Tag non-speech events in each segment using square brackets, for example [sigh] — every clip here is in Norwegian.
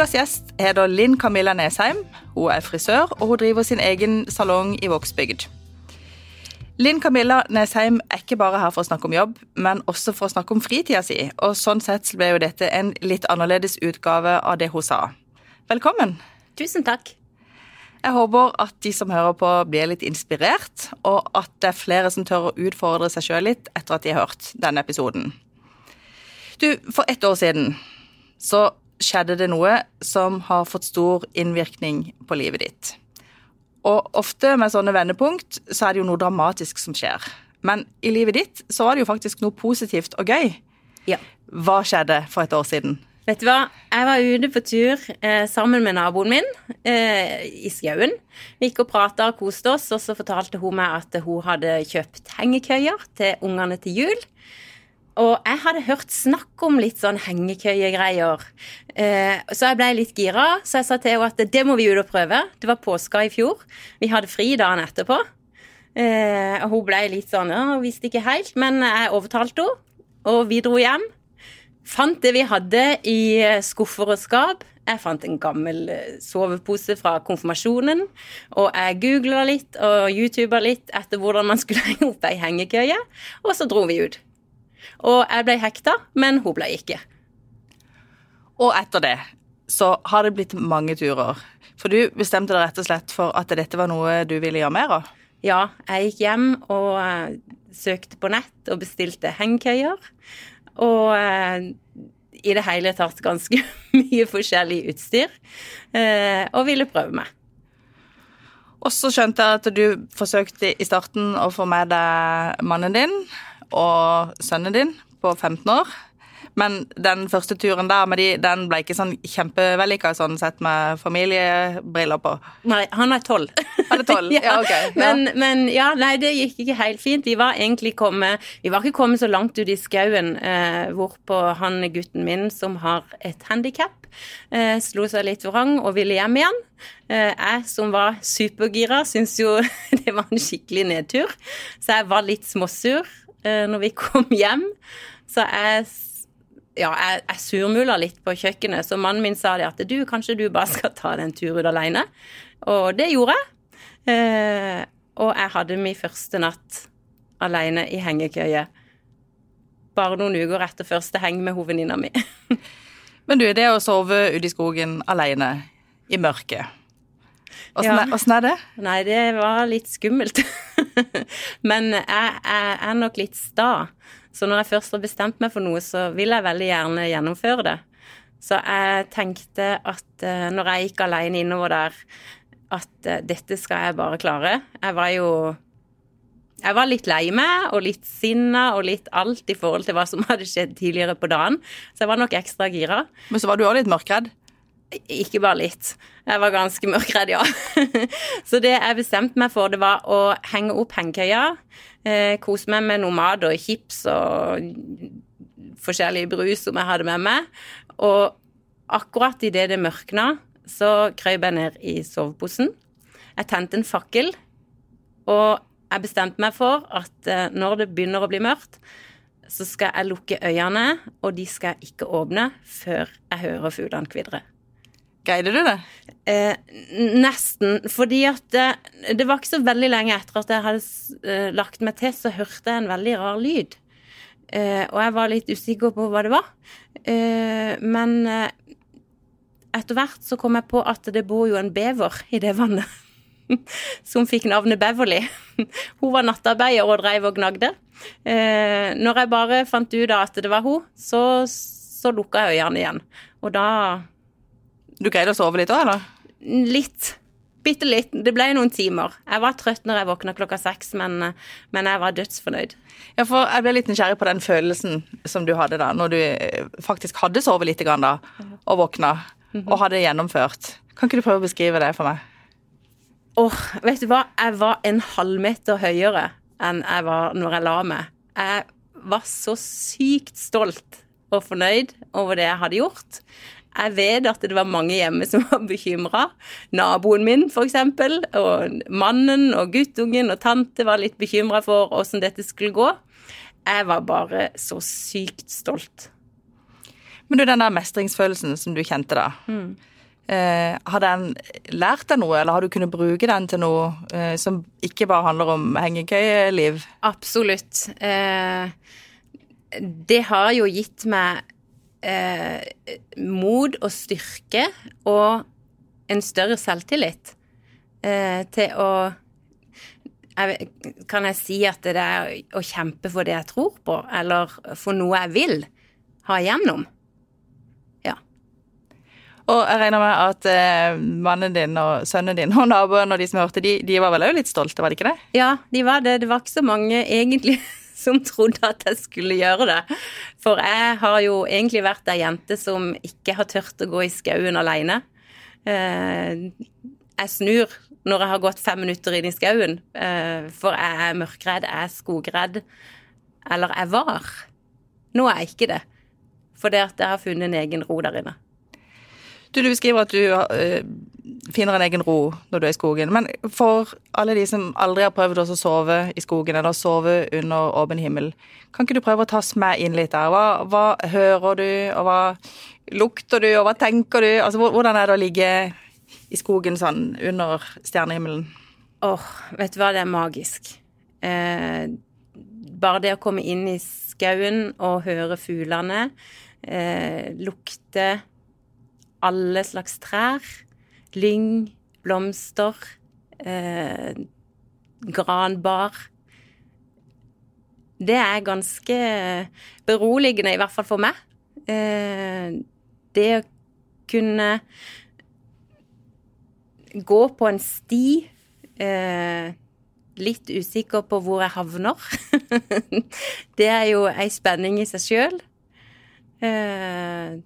Ukas gjest heter Linn Camilla Nesheim. Hun er frisør, og hun driver sin egen salong i Vågsbygd. Linn Camilla Nesheim er ikke bare her for å snakke om jobb, men også for å snakke om fritida si, og sånn sett ble jo dette en litt annerledes utgave av det hun sa. Velkommen. Tusen takk. Jeg håper at de som hører på, blir litt inspirert, og at det er flere som tør å utfordre seg sjøl litt etter at de har hørt denne episoden. Du, for ett år siden så skjedde det noe som har fått stor innvirkning på livet ditt. Og ofte med sånne vendepunkt så er det jo noe dramatisk som skjer. Men i livet ditt så var det jo faktisk noe positivt og gøy. Ja. Hva skjedde for et år siden? Vet du hva, jeg var ute på tur eh, sammen med naboen min eh, i skauen. Vi gikk og prata og koste oss, og så fortalte hun meg at hun hadde kjøpt hengekøyer til ungene til jul. Og jeg hadde hørt snakk om litt sånn hengekøyegreier. Eh, så jeg ble litt gira, så jeg sa til henne at det må vi ut og prøve. Det var påska i fjor. Vi hadde fri dagen etterpå. Eh, og hun ble litt sånn ja, hun visste ikke helt, men jeg overtalte henne. Og vi dro hjem. Fant det vi hadde i skuffer og skap. Jeg fant en gammel sovepose fra konfirmasjonen. Og jeg googla litt og youtuba litt etter hvordan man skulle [laughs] henge opp ei hengekøye. Og så dro vi ut. Og jeg ble hekta, men hun ble ikke. Og etter det så har det blitt mange turer. For du bestemte deg rett og slett for at dette var noe du ville gjøre mer av? Ja, jeg gikk hjem og uh, søkte på nett og bestilte hengekøyer. Og uh, i det hele tatt ganske [laughs] mye forskjellig utstyr. Uh, og ville prøve meg. Og så skjønte jeg at du forsøkte i starten å få med deg mannen din og sønnen din på 15 år. Men den første turen der med de, den ble ikke sånn kjempevellykka sånn sett med familiebriller på. Nei, han er tolv. Han er tolv, [laughs] ja, ok. Ja. Men, men, ja, nei, det gikk ikke helt fint. Vi var egentlig kommet Vi var ikke kommet så langt ut i skauen eh, hvorpå han gutten min, som har et handikap, eh, slo seg litt vrang og ville hjem igjen. Eh, jeg som var supergira, syntes jo [laughs] det var en skikkelig nedtur, så jeg var litt småsur når vi [laughs] kom hjem. Så jeg ja, jeg, jeg surmula litt på kjøkkenet, så mannen min sa det at du, kanskje du bare skal ta deg en tur ut alene. Og det gjorde jeg. Eh, og jeg hadde min første natt alene i hengekøye. Bare noen uker etter første heng med hovedvenninna mi. [laughs] Men du, det å sove ute i skogen alene i mørket Åssen ja. er det? Nei, det var litt skummelt. [laughs] Men jeg, jeg, er nok litt sta. Så når jeg først har bestemt meg for noe, så vil jeg veldig gjerne gjennomføre det. Så jeg tenkte at uh, når jeg gikk alene innover der, at uh, dette skal jeg bare klare. Jeg var jo jeg var litt lei meg og litt sinna og litt alt i forhold til hva som hadde skjedd tidligere på dagen. Så jeg var nok ekstra gira. Men så var du òg litt mørkredd? Ikke bare litt. Jeg var ganske mørkredd, ja. [laughs] så det jeg bestemte meg for, det var å henge opp hengekøya. Eh, kose meg med noe mat og chips og forskjellig brus som jeg hadde med meg. Og akkurat idet det mørkna, så krøp jeg ned i soveposen. Jeg tente en fakkel, og jeg bestemte meg for at eh, når det begynner å bli mørkt, så skal jeg lukke øynene, og de skal ikke åpne før jeg hører fuglene kvidre. Greide du det? Eh, nesten. Fordi at det, det, var ikke så veldig lenge etter at jeg hadde eh, lagt meg til, så hørte jeg en veldig rar lyd. Eh, og jeg var litt usikker på hva det var. Eh, men eh, etter hvert så kom jeg på at det bor jo en bever i det vannet. [laughs] Som fikk navnet Beverly. [laughs] Hun var nattarbeider og dreiv og gnagde. Eh, når jeg bare fant ut at det var hun, så, så lukka jeg øynene igjen. Og da du greide å sove litt òg, eller? Litt. Bitte litt. Det ble noen timer. Jeg var trøtt når jeg våkna klokka seks, men, men, jeg var dødsfornøyd. Ja, for jeg ble litt nysgjerrig på den følelsen som du hadde da, når du faktisk hadde sovet litt grann da, og våkna, og hadde gjennomført. Kan ikke du prøve å beskrive det for meg? Åh, oh, vet du hva? Jeg var en halvmeter høyere enn jeg var når jeg la meg. Jeg var så sykt stolt og fornøyd over det jeg hadde gjort. Jeg vet at det var mange hjemme som var bekymra. Naboen min, f.eks., og mannen og guttungen og tante var litt bekymra for åssen dette skulle gå. Jeg var bare så sykt stolt. Men du, den der mestringsfølelsen som du kjente da, mm. Eh, har den lært deg noe, eller har du kunnet bruke den til noe eh, som ikke bare handler om hengekøyeliv? Absolutt. Eh, det har jo gitt meg eh, mod og styrke og en større selvtillit eh, til å jeg, Kan jeg si at det er å kjempe for det jeg tror på, eller for noe jeg vil ha igjennom? Ja. Og jeg regner med at eh, mannen din og sønnen din og naboen og de som hørte, de, de var vel òg litt stolte, var det ikke det? Ja, de var det. Det var ikke så mange egentlig som trodde at jeg skulle gjøre det. For jeg har jo egentlig vært ei jente som ikke har turt å gå i skauen alene. Eh, jeg snur når jeg har gått fem minutter inn i skauen, eh, for jeg er mørkredd, jeg er skogredd. Eller jeg var. Nå er jeg ikke det. Fordi at jeg har funnet en egen ro der inne. Du, du beskriver at du uh, finner en egen ro når du er i skogen. Men for alle de som aldri har prøvd å sove i skogen, eller sove under åpen himmel, kan ikke du prøve å ta oss med inn litt der? Hva, hva, hører du, og hva lukter du, og hva tenker du? Altså, Hvordan er det å ligge i skogen sånn under stjernehimmelen? Åh, oh, vet du hva, det er magisk. Eh, bare det å komme inn i skauen og høre fuglene, eh, lukte alle slags trær. Lyng, blomster, eh, granbar. Det er ganske beroligende, i hvert fall for meg. Eh, det å kunne gå på en sti eh, Litt usikker på hvor jeg havner. [laughs] det er jo ei spenning i seg sjøl. Eh,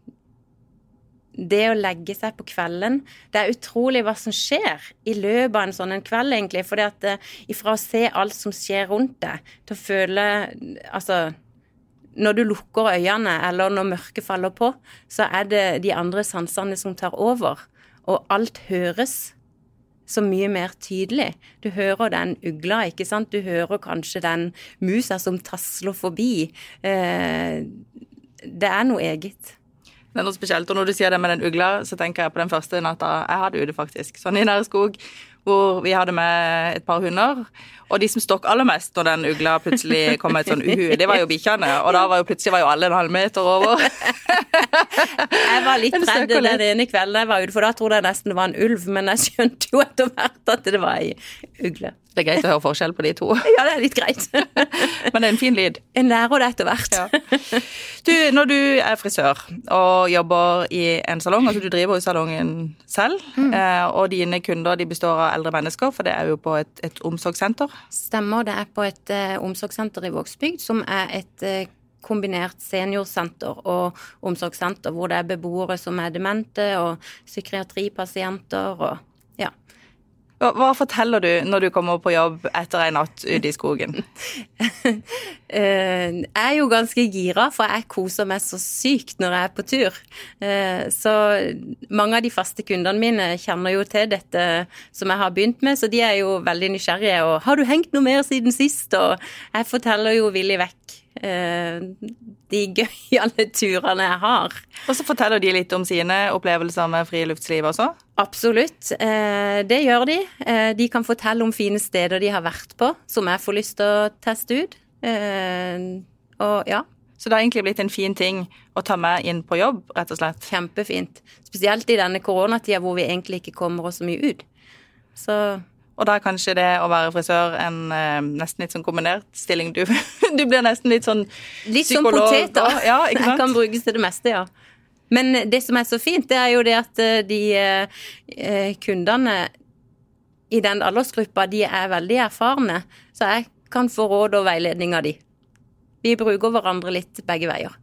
det å legge seg på kvelden Det er utrolig hva som skjer i løpet av en sånn en kveld, egentlig. For at uh, ifra å se alt som skjer rundt deg, til å føle Altså Når du lukker øynene, eller når mørket faller på, så er det de andre sansene som tar over. Og alt høres så mye mer tydelig. Du hører den ugla, ikke sant. Du hører kanskje den musa som tasler forbi. Uh, det er noe eget. Det er noe spesielt. Og når du sier det med den ugla, så tenker jeg på den første natta jeg hadde ute, faktisk. Sånn i nær skog, hvor vi hadde med et par hunder. Og de som stokk aller mest når den ugla plutselig kom med et sånn uhu, det var jo bikkjene. Og da var jo plutselig var jo alle en halvmeter over. [laughs] jeg var litt redd den ene kvelden jeg var ute, for da trodde jeg nesten det var en ulv. Men jeg skjønte jo etter hvert at det var ei ugle. Det er greit å høre forskjell på de to. [laughs] Ja, det er litt greit. [laughs] Men det er en fin lyd. En lærer det etter hvert. Ja. Du, når du er frisør og jobber i en salong, altså du driver jo salongen selv, mm. Eh, og dine kunder de består av eldre mennesker, for det er jo på et, et omsorgssenter? Stemmer, det er på et uh, omsorgssenter i Vågsbygd, som er et uh, kombinert seniorsenter og omsorgssenter, hvor det er beboere som er demente, og psykiatripasienter og. Hva, forteller du når du kommer på jobb etter en natt ute i skogen? [laughs] Eh, jeg er jo ganske gira, for jeg koser meg så sykt når jeg er på tur. Eh, så mange av de faste kundene mine kjenner jo til dette som jeg har begynt med, så de er jo veldig nysgjerrige. Og 'har du hengt noe mer siden sist?' Og jeg forteller jo villig vekk de gøyale turene jeg har. Og så forteller de litt om sine opplevelser med friluftsliv også? Absolutt, eh, det gjør de. Eh, de kan fortelle om fine steder de har vært på, som jeg får lyst til å teste ut. Og ja. Så det har egentlig blitt en fin ting å ta med inn på jobb, rett og slett? Kjempefint. Spesielt i denne koronatida hvor vi egentlig ikke kommer oss så mye ut. Så og da er kanskje det å være frisør en eh, nesten litt sånn kombinert stilling. Du, [laughs] du blir nesten litt sånn litt sånn psykolog. Litt sånn poteter. Ja, sant? kan brukes til det meste, ja. Men det som er så fint, det er jo det at eh, de eh, kundene i den aldersgruppa, de er veldig erfarne. Så jeg kan få råd og veiledning av de. Vi bruker hverandre litt begge veier.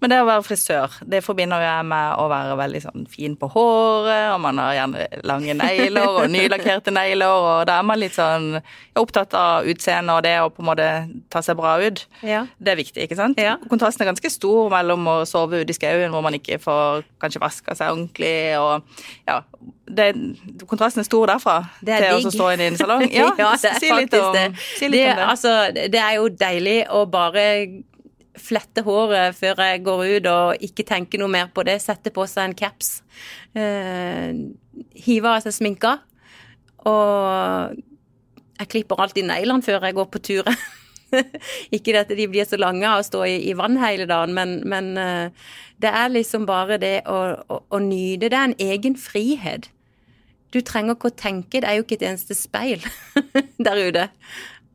Men det å være frisør, det forbinder jeg med å være veldig sånn fin på håret, og man har gjerne lange negler og nylakkerte negler, og da er man litt sånn opptatt av utseendet og det å på en måte ta seg bra ut. Ja. Det er viktig, ikke sant? Ja. Kontrasten er ganske stor mellom å sove ute i skauen hvor man ikke får kanskje vaska seg ordentlig, og ja det, kontrasten er stor derfra er til digg. å stå inne i en salong. [laughs] Ja, ja det er si litt om, det. Si det, om det. Altså, det er jo deilig å bare flette håret før jeg går ut og ikke tenker noe mer på det. Sette på seg en caps. Eh, hive av seg sminka. Og jeg klipper alltid neglene før jeg går på tur. [laughs] ikke at de blir så lange av å stå i, i vann hele dagen, men, men uh, det er liksom bare det å, å, å, nyte. Det er en egen frihet. Du trenger ikke å tenke, det er jo ikke et eneste speil [laughs] der ute.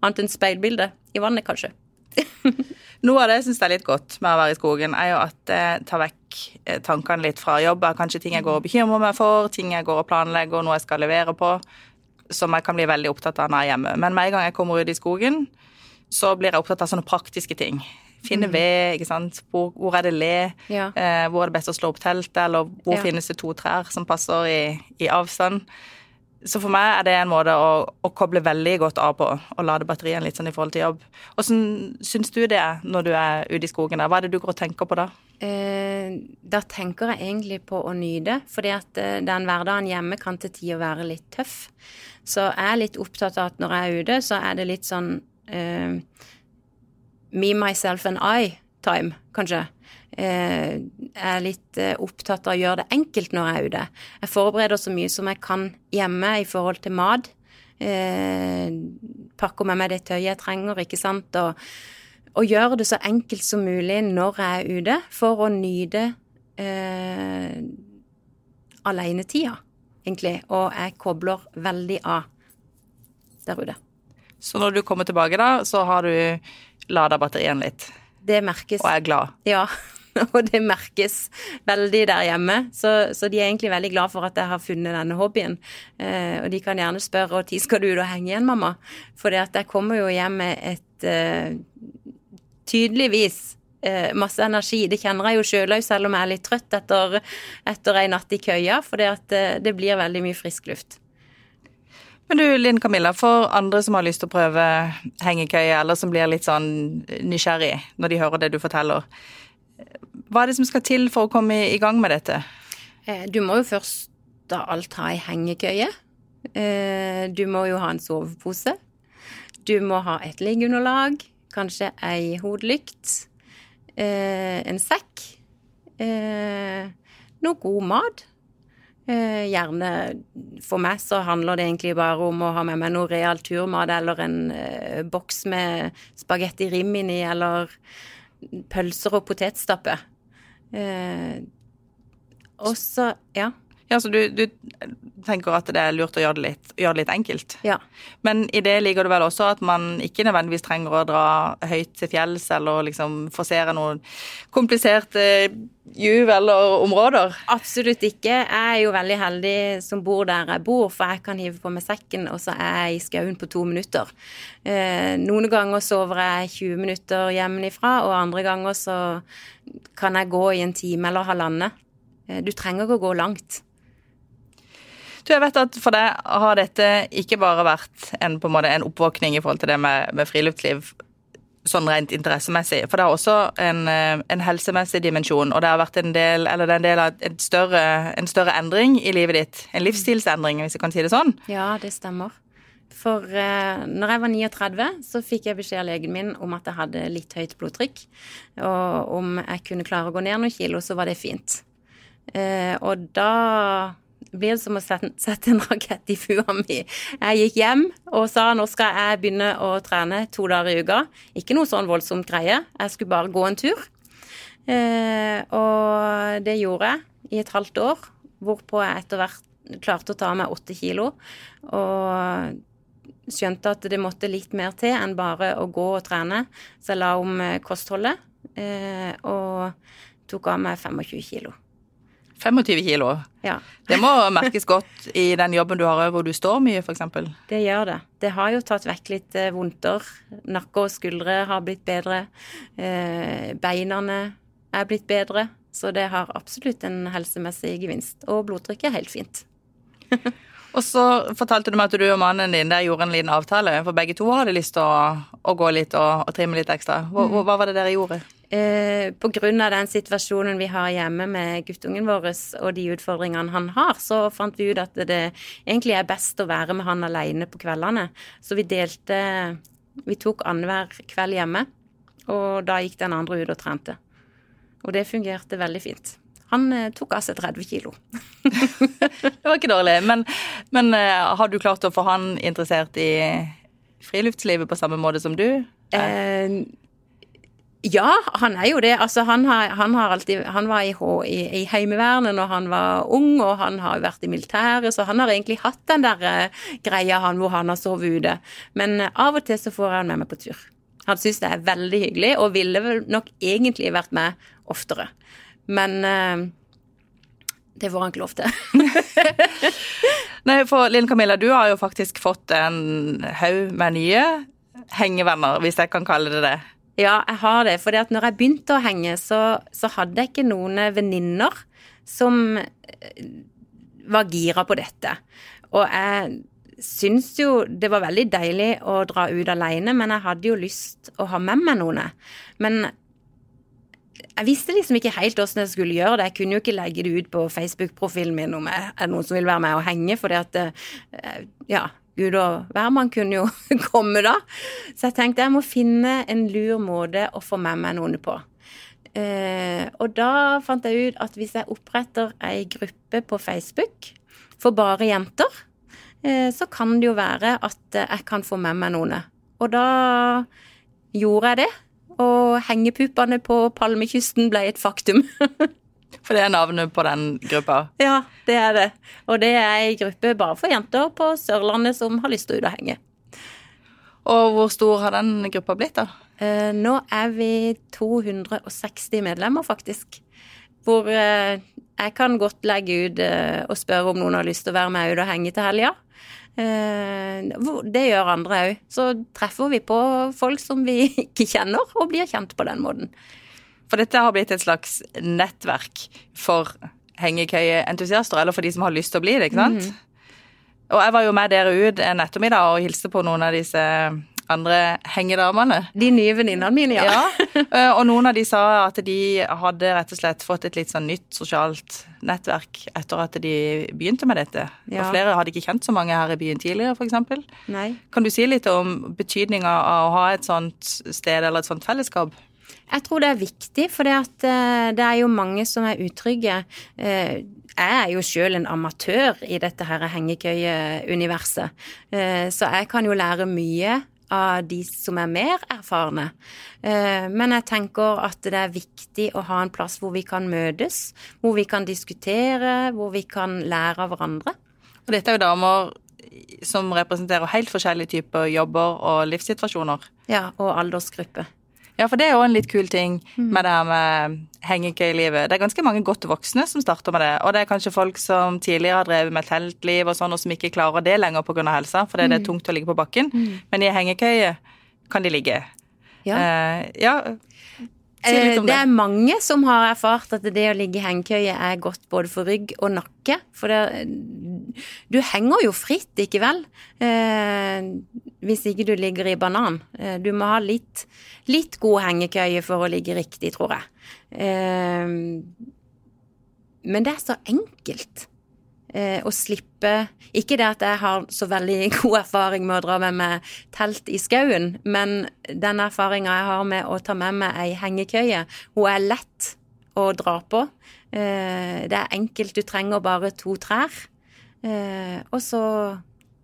Annet enn speilbildet. I vannet, kanskje. [laughs] Noe av det jeg syns er litt godt med å være i skogen, er jo at det tar vekk eh, tankene litt fra jobb. Kanskje ting jeg går og bekymrer meg for, ting jeg går og planlegger, noe jeg skal levere på, som jeg kan bli veldig opptatt av når jeg er hjemme. Men med en gang jeg kommer ut i skogen, så blir jeg opptatt av sånne praktiske ting. Finne mm. ved, ikke sant. Hvor, hvor er det le? Ja. Eh, hvor er det best å slå opp teltet? Eller hvor ja. finnes det to trær som passer i, i, avstand? Så for meg er det en måte å, å, koble veldig godt av på, og lade batterien litt sånn i forhold til jobb. Åssen syns du det er når du er ute i skogen? der? Hva er det du går og tenker på da? Eh, da tenker jeg egentlig på å nyte, fordi at eh, den hverdagen hjemme kan til tider være litt tøff. Så jeg er litt opptatt av at når jeg er ute, så er det litt sånn eh, me, myself and I-time, kanskje. Eh, er litt eh, opptatt av å gjøre det enkelt når jeg er ute. Jeg forbereder så mye som jeg kan hjemme i forhold til mat. Eh, pakker med meg det tøyet jeg trenger, ikke sant. Og, og gjør det så enkelt som mulig når jeg er ute, for å nyte eh, alenetida, egentlig. Og jeg kobler veldig av der ute. Så når du kommer tilbake, da, så har du lada batteriene litt? Det merkes. Og er glad? Ja. [laughs] Og det merkes veldig der hjemme. Så, så, de er egentlig veldig glad for at jeg har funnet denne hobbyen. Eh, og de kan gjerne spørre når skal du ut og henge igjen, mamma? For jeg kommer jo hjem med et eh, tydeligvis eh, masse energi. Det kjenner jeg jo sjøl òg, selv om jeg er litt trøtt etter, etter ei natt i køya. For eh, det blir veldig mye frisk luft. Men du Linn Camilla, for andre som har lyst til å prøve hengekøye, eller som blir litt sånn nysgjerrig når de hører det du forteller, hva er det som skal til for å komme i gang med dette? Eh, du må jo først av alt ha ei hengekøye. Eh, du må jo ha en sovepose. Du må ha et liggeunderlag, kanskje ei hodelykt, eh, en sekk, noe god mat gjerne For meg så handler det egentlig bare om å ha med meg noe real turmat eller en boks med spagetti rimini eller pølser og potetstappe. Uh, og så Ja. Ja, Så du, du, tenker at det er lurt å gjøre det litt, gjøre det litt enkelt? Ja. Men i det ligger det vel også at man ikke nødvendigvis trenger å dra høyt til fjells eller liksom forsere noen kompliserte juv eller områder? Absolutt ikke. Jeg er jo veldig heldig som bor der jeg bor, for jeg kan hive på meg sekken, og så er jeg i skauen på to minutter. Eh, noen ganger sover jeg 20 minutter hjemmefra, og andre ganger så kan jeg gå i en time eller halvannen. Eh, du trenger ikke å gå langt. Du, jeg vet at For deg har dette ikke bare vært en, på en, måte, en oppvåkning i forhold til det med, med friluftsliv, sånn rent interessemessig. For det har også en, eh, en, helsemessig dimensjon, og det har vært en del, eller det er en del av en større, en større endring i livet ditt. En livsstilsendring, hvis jeg kan si det sånn. Ja, det stemmer. For eh, når jeg var 39, så fikk jeg beskjed av legen min om at jeg hadde litt høyt blodtrykk. Og om jeg kunne klare å gå ned noen kilo, så var det fint. Eh, og da blir det som å sette, en rakett i fua mi. Jeg gikk hjem og sa nå skal jeg begynne å trene to dager i uka. Ikke noe sånn voldsomt greie, jeg skulle bare gå en tur. Eh, og det gjorde jeg i et halvt år, hvorpå jeg etter hvert klarte å ta meg åtte kilo. Og skjønte at det måtte litt mer til enn bare å gå og trene. Så jeg la om kostholdet eh, og tok av meg 25 kilo. 25 kilo. Ja. Det må merkes godt i den jobben du har hvor du står mye, f.eks. Det gjør det. Det har jo tatt vekk litt eh, vondter. Nakke og skuldre har blitt bedre. Eh, beina er blitt bedre. Så det har absolutt en helsemessig gevinst. Og blodtrykket er helt fint. og så fortalte du meg at du og mannen din der gjorde en liten avtale, for begge to hadde lyst til å, å gå litt og, og trimme litt ekstra. Hva, mm. hva var det dere gjorde? Eh, Pga. den situasjonen vi har hjemme med guttungen vår og de utfordringene han har, så fant vi ut at det egentlig er best å være med han alene på kveldene. Så vi delte Vi tok annenhver kveld hjemme og da gikk den andre ut og trente. Og det fungerte veldig fint. Han eh, tok av seg 30 kilo. [laughs] det var ikke dårlig. Men, men eh, har du klart å få han interessert i friluftslivet på samme måte som du? Eh, ja, han er jo det. Altså, han, har, han, har alltid, han var i, i, i, Heimevernet når han var ung, og han har vært i militæret, så han har egentlig hatt den der uh, greia han hvor han har sovet ute. Men uh, av og til så får han med meg på tur. Han syns det er veldig hyggelig, og ville vel nok egentlig vært med oftere. Men uh, det får han ikke lov til. [laughs] Nei, for Linn Camilla, du har jo faktisk fått en haug med nye hengevenner, hvis jeg kan kalle det det. Ja, jeg har det. For når jeg begynte å henge, så, så hadde jeg ikke noen venninner som eh, var gira på dette. Og jeg syns jo det var veldig deilig å dra ut alene, men jeg hadde jo lyst å ha med meg noen. Men jeg visste liksom ikke helt hvordan jeg skulle gjøre det. Jeg kunne jo ikke legge det ut på Facebook-profilen min om jeg er noen som vil være med og henge, fordi at eh, ja, Gud og hvermann kunne jo [laughs] komme da. Så jeg tenkte jeg må finne en lur måte å få med meg noen på. Eh, og da fant jeg ut at hvis jeg oppretter ei gruppe på Facebook for bare jenter, eh, så kan det jo være at jeg kan få med meg noen. Og da gjorde jeg det. Og hengepuppene på Palmekysten ble et faktum. [laughs] For det er navnet på den gruppa? Ja, det er det. Og det er ei gruppe bare for jenter på Sørlandet som har lyst til å ut og henge. Og hvor stor har den gruppa blitt, da? Eh, nå er vi 260 medlemmer, faktisk. Hvor eh, jeg kan godt legge ut eh, og spørre om noen har lyst til å være med ut og henge til helga. Eh, det gjør andre òg. Så treffer vi på folk som vi [laughs] ikke kjenner, og blir kjent på den måten. For dette har blitt et slags nettverk for hengekøyeentusiaster, eller for de som har lyst til å bli det, ikke sant? Mm. Og jeg var jo med dere ut en ettermiddag og hilste på noen av disse andre hengedamene. De nye venninnene mine, ja. ja. Eh, og noen av de sa at de hadde rett og slett fått et litt sånn nytt sosialt nettverk etter at de begynte med dette. Ja. Og flere hadde ikke kjent så mange her i byen tidligere, f.eks. Kan du si litt om betydninga av å ha et sånt sted eller et sånt fellesskap? Jeg tror det er viktig, for det, at, det er jo mange som er utrygge. Eh, jeg er jo sjøl en amatør i dette her hengekøyeuniverset, eh, så jeg kan jo lære mye av de som er mer erfarne. Men jeg tenker at det er viktig å ha en plass hvor vi kan møtes, hvor vi kan diskutere, hvor vi kan lære av hverandre. Og dette er jo damer som representerer helt forskjellige typer jobber og livssituasjoner. Ja, og aldersgruppe. Ja, for det er jo en litt kul ting mm. med det her med hengekøyelivet. Det er ganske mange godt voksne som starter med det. Og det er kanskje folk som tidligere har drevet med teltliv og sånn, og som ikke klarer det lenger pga. helsa, fordi mm. det er tungt å ligge på bakken. Mm. Men i hengekøye kan de ligge. Ja. Eh, ja. Si eh, det. det er mange som har erfart at det å ligge i hengekøye er godt både for rygg og nakke. For det, du henger jo fritt, ikke vel? Eh, hvis ikke du ligger i banan. Eh, du må ha litt, litt god hengekøye for å ligge riktig, tror jeg. Eh, men det er så enkelt eh, å slippe Ikke det at jeg har så veldig [laughs] god erfaring med å dra med meg telt i skauen, men den erfaringa jeg har med å ta med meg ei hengekøye, hun er lett å dra på. Det er enkelt, du trenger bare to trær, og så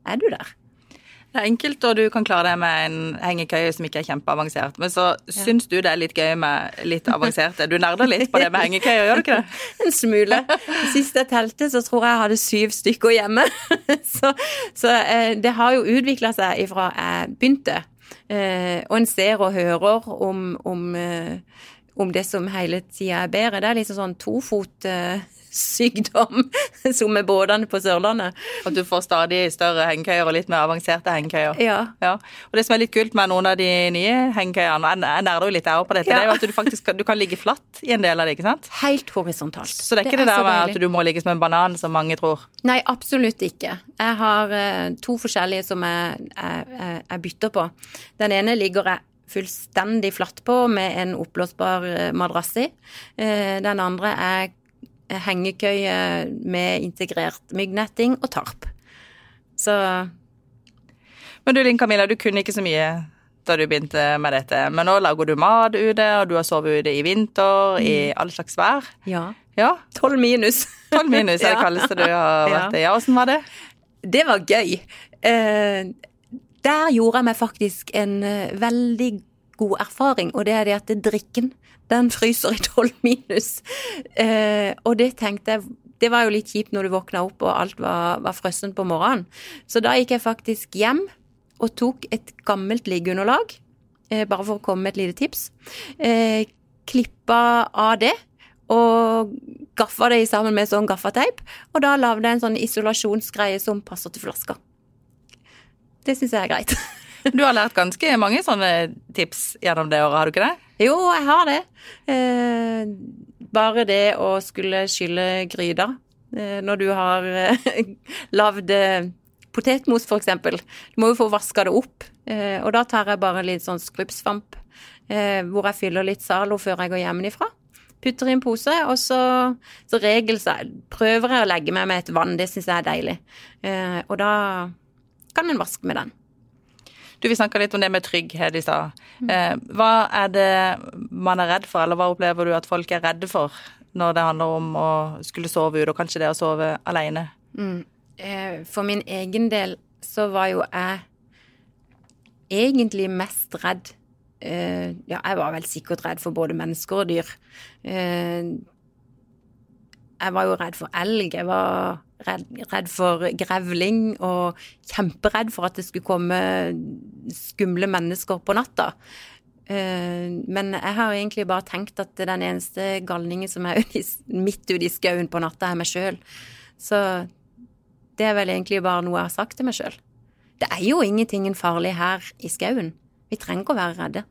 er du der. Det er enkelt, og du kan klare det med en hengekøye som ikke er kjempeavansert. Men så ja. syns du det er litt gøy med litt avanserte. Du nerder litt på det med hengekøye, gjør du ikke det? En smule. Sist jeg telte, så tror jeg jeg hadde syv stykker hjemme. [laughs] Så, så eh, det har jo utvikla seg ifra jeg begynte. Eh, og en ser og hører om, om, eh, om det som hele tida er bedre. Det er liksom sånn tofot sykdom [laughs] som med båtene på Sørlandet. At du får stadig større hengekøyer og litt mer avanserte hengekøyer. Ja. ja. Og det som er litt kult med noen av de nye hengekøyene, jeg nerder jo litt jeg på dette, ja. det er jo at du faktisk du kan ligge flatt i en del av det, ikke sant? Helt horisontalt. Så det er ikke det, det er der med at du må ligge som en banan, som mange tror? Nei, absolutt ikke. Jeg har uh, to forskjellige som jeg, jeg, jeg bytter på. Den ene ligger jeg fullstendig flatt på med en oppblåsbar eh, madrass i. Eh, den andre er hengekøye med integrert myggnetting og tarp. Så Men du Linn Camilla, du kunne ikke så mye da du begynte med dette, men nå lager du mat ute, og du har sovet ute i vinter, i all slags vær. Ja. Ja, Tolv minus. 12 minus er det [laughs] Ja. kaldeste du har [laughs] vært i. Ja, åssen var det? Det var gøy. Eh, der gjorde jeg meg faktisk en eh, veldig god erfaring, og det er det at drikken, den fryser i tolv minus. Eh, og det tenkte jeg Det var jo litt kjipt når du våkna opp og alt var, var frossent på morgenen. Så da gikk jeg faktisk hjem og tok et gammelt liggeunderlag, eh, bare for å komme med et lite tips. Eh, klippa av det og gaffa det sammen med sånn gaffateip. Og da lagde jeg en sånn isolasjonsgreie som passer til flaska. Det syns jeg er greit. [laughs] [laughs] Du har lært ganske mange sånne tips gjennom det året, har du ikke det? Jo, jeg har det. Eh, bare det å skulle skylle gryta eh, når du har eh, [laughs] lagd potetmos, eksempel. Du må jo få vaska det opp. Og da tar jeg bare litt sånn skrubbsvamp hvor jeg fyller litt Zalo før jeg går hjemmefra. Putter i en pose, og så, så regel så prøver jeg å legge meg med et vann. Det syns jeg er deilig. Eh, og da kan en vaske med den. Du, Vi snakka litt om det med trygghet i stad. Eh, hva er det man er redd for, eller hva opplever du at folk er redde for når det handler om å skulle sove ute, og kanskje det å sove alene? Eh, For min egen del så var jo jeg egentlig mest redd eh, Ja, jeg var vel sikkert redd for både mennesker og dyr. Jeg var jo redd for elg, jeg var redd, redd for grevling og kjemperedd for at det skulle komme skumle mennesker på natta. Eh, Men jeg har egentlig bare tenkt at den eneste galningen som er [laughs] midt ute i skauen på natta, er meg sjøl. Så det er vel egentlig bare noe jeg har sagt til meg sjøl. Det er jo ingenting farlig her i skauen. Vi trenger ikke å være redde.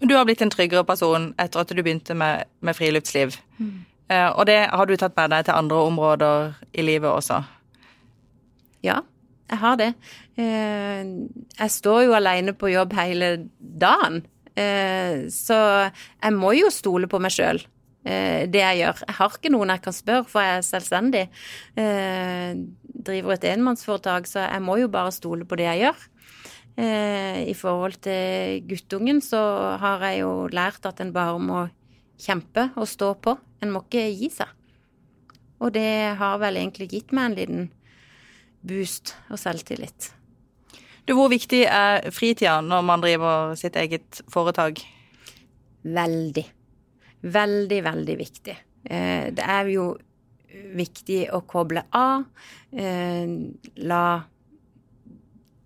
Men du har blitt en tryggere person etter at du begynte med, med friluftsliv. Eh, og det har du tatt med deg til andre områder i livet også. Ja, jeg har det. Eh, Jeg står jo alene på jobb hele dagen, Eh, så jeg må jo stole på meg sjøl. Det jeg gjør. Jeg har ikke noen jeg kan spørre, for jeg er selvstendig. Eh, Driver et enmannsforetak, så jeg må jo bare stole på det jeg gjør. Eh, I forhold til guttungen så har jeg jo lært at en bare må kjempe og stå på. En må ikke gi seg. Og det har vel egentlig gitt meg en liten boost og selvtillit. Du, Hvor viktig er fritida når man driver sitt eget foretak? Veldig. Veldig, veldig viktig. Eh, Det er jo viktig å koble av. eh, La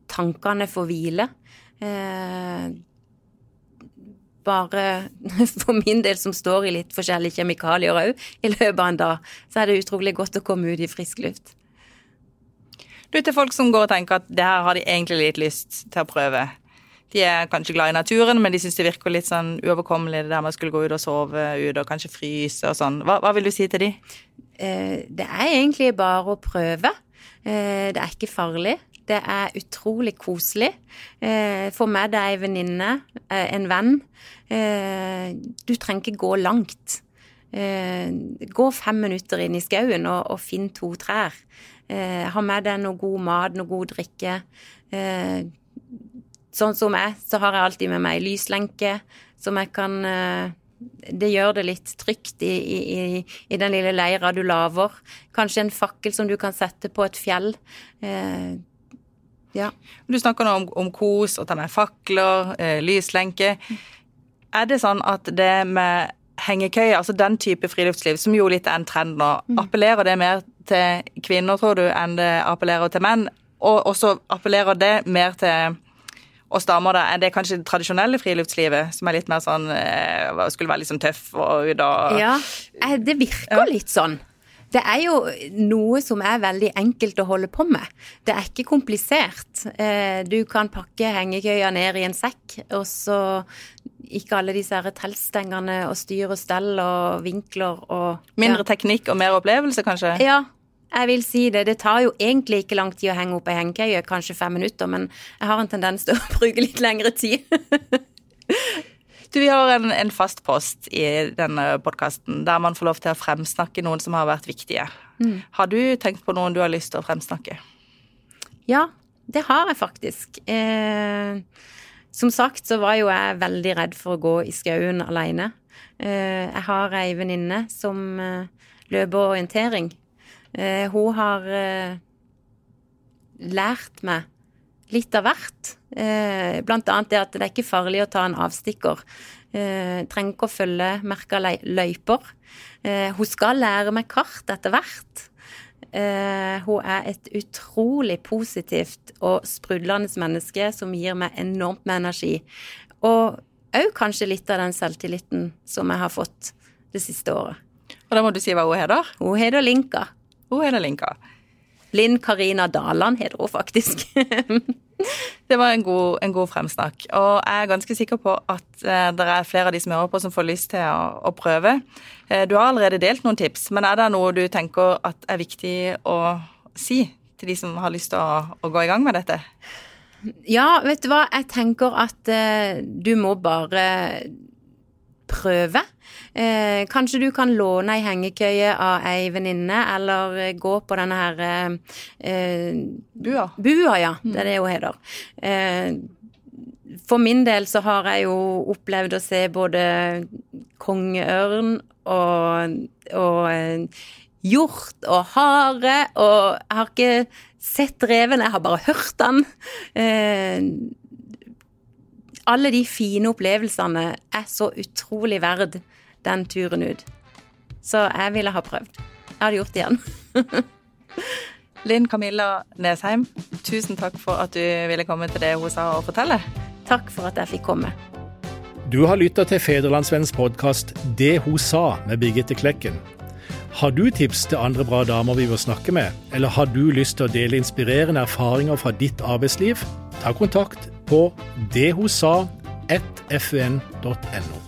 tankene få hvile. Bare [laughs] for min del, som står i litt forskjellige kjemikalier òg, i løpet av en dag, så er det utrolig godt å komme ut i frisk luft. Du, Til folk som går og tenker at det her har de egentlig litt lyst til å prøve. De er kanskje glad i naturen, men de syns det virker litt sånn uoverkommelig det der med å skulle gå ut og sove ute og kanskje fryse og sånn. Hva, hva vil du si til de? Eh, Det er egentlig bare å prøve. Eh, Det er ikke farlig. Det er utrolig koselig. Eh, meg det er ei venninne, eh, en venn. Du trenger ikke gå langt. Gå fem minutter inn i skauen og, og finn to trær. Ha med deg noe god mat, noe god drikke. Sånn som jeg, så har jeg alltid med meg lyslenke som jeg kan det gjør det litt trygt i, i, i, den lille leira du lager. Kanskje en fakkel som du kan sette på et fjell. Eh, ja. Du snakker nå om, om kos og ta med fakler, eh, lyslenke. Er det sånn at det med hengekøye, altså den type friluftsliv, som jo litt er en trend nå, appellerer det mer til kvinner, tror du, enn det appellerer til menn? Og også appellerer det mer til oss damer, da? Er det kanskje det tradisjonelle friluftslivet, som er litt mer sånn eh, Skulle være litt sånn tøff og ut og ja. Eh, Det virker litt sånn. Det er jo noe som er veldig enkelt å holde på med. Det er ikke komplisert. Eh, Du kan pakke hengekøya ned i en sekk, og så ikke alle disse her teltstengene og styr og stell og vinkler og Mindre teknikk og mer opplevelse, kanskje? Ja, jeg vil si det. Det tar jo egentlig ikke lang tid å henge opp ei hengekøye, kanskje fem minutter, men jeg har en tendens til å [laughs] bruke litt lengre tid. [laughs] Du, Vi har en, en fast post i denne podkasten der man får lov til å fremsnakke noen som har vært viktige. Har du tenkt på noen du har lyst til å fremsnakke? ja, det har jeg faktisk. Eh, som sagt så var jo jeg veldig redd for å gå i skauen alene. Eh, jeg har ei venninne som eh, løper orientering. Eh, hun har lært meg litt av hvert. Blant annet det at det er ikke farlig å ta en avstikker. Trenger ikke å følge merka løyper. Hun skal lære meg kart etter hvert. Hun er et utrolig positivt og sprudlende menneske som gir meg enormt med energi. Og òg kanskje litt av den selvtilliten som jeg har fått det siste året. Og da må du si hva hun heter? Hun heter Linka. Hun heter Linka. Linn Karina Daland heter hun faktisk. [laughs] det var en god, en god, fremsnakk. Og jeg er ganske sikker på at eh, det er flere av de som hører på, som får lyst til å, å, prøve. Eh, du har allerede delt noen tips, men er det noe du tenker at er viktig å si til de som har lyst til å, å gå i gang med dette? Ja, vet du hva, jeg tenker at eh, du må bare prøve. Eh, kanskje du kan låne ei hengekøye av ei venninne, eller eh, gå på denne her eh, eh, Bua. Bua, ja. Det er det hun heter. Eh, for min del så har jeg jo opplevd å se både kongeørn og, og hjort og hare, og jeg har ikke sett reven, jeg har bare hørt den. Eh, alle de fine opplevelsene er så utrolig verd den turen ut. Så jeg ville ha prøvd. Jeg hadde gjort det igjen. [laughs] Linn Camilla Nesheim, tusen takk for at du ville komme til det hun sa og fortelle. Takk for at jeg fikk komme. Du har lytta til Federlandsvennens podkast 'Det hun sa' med Birgitte Klekken. Har du tips til andre bra damer vi bør snakke med, eller har du lyst til å dele inspirerende erfaringer fra ditt arbeidsliv? Ta kontakt på dethosa1fun.no.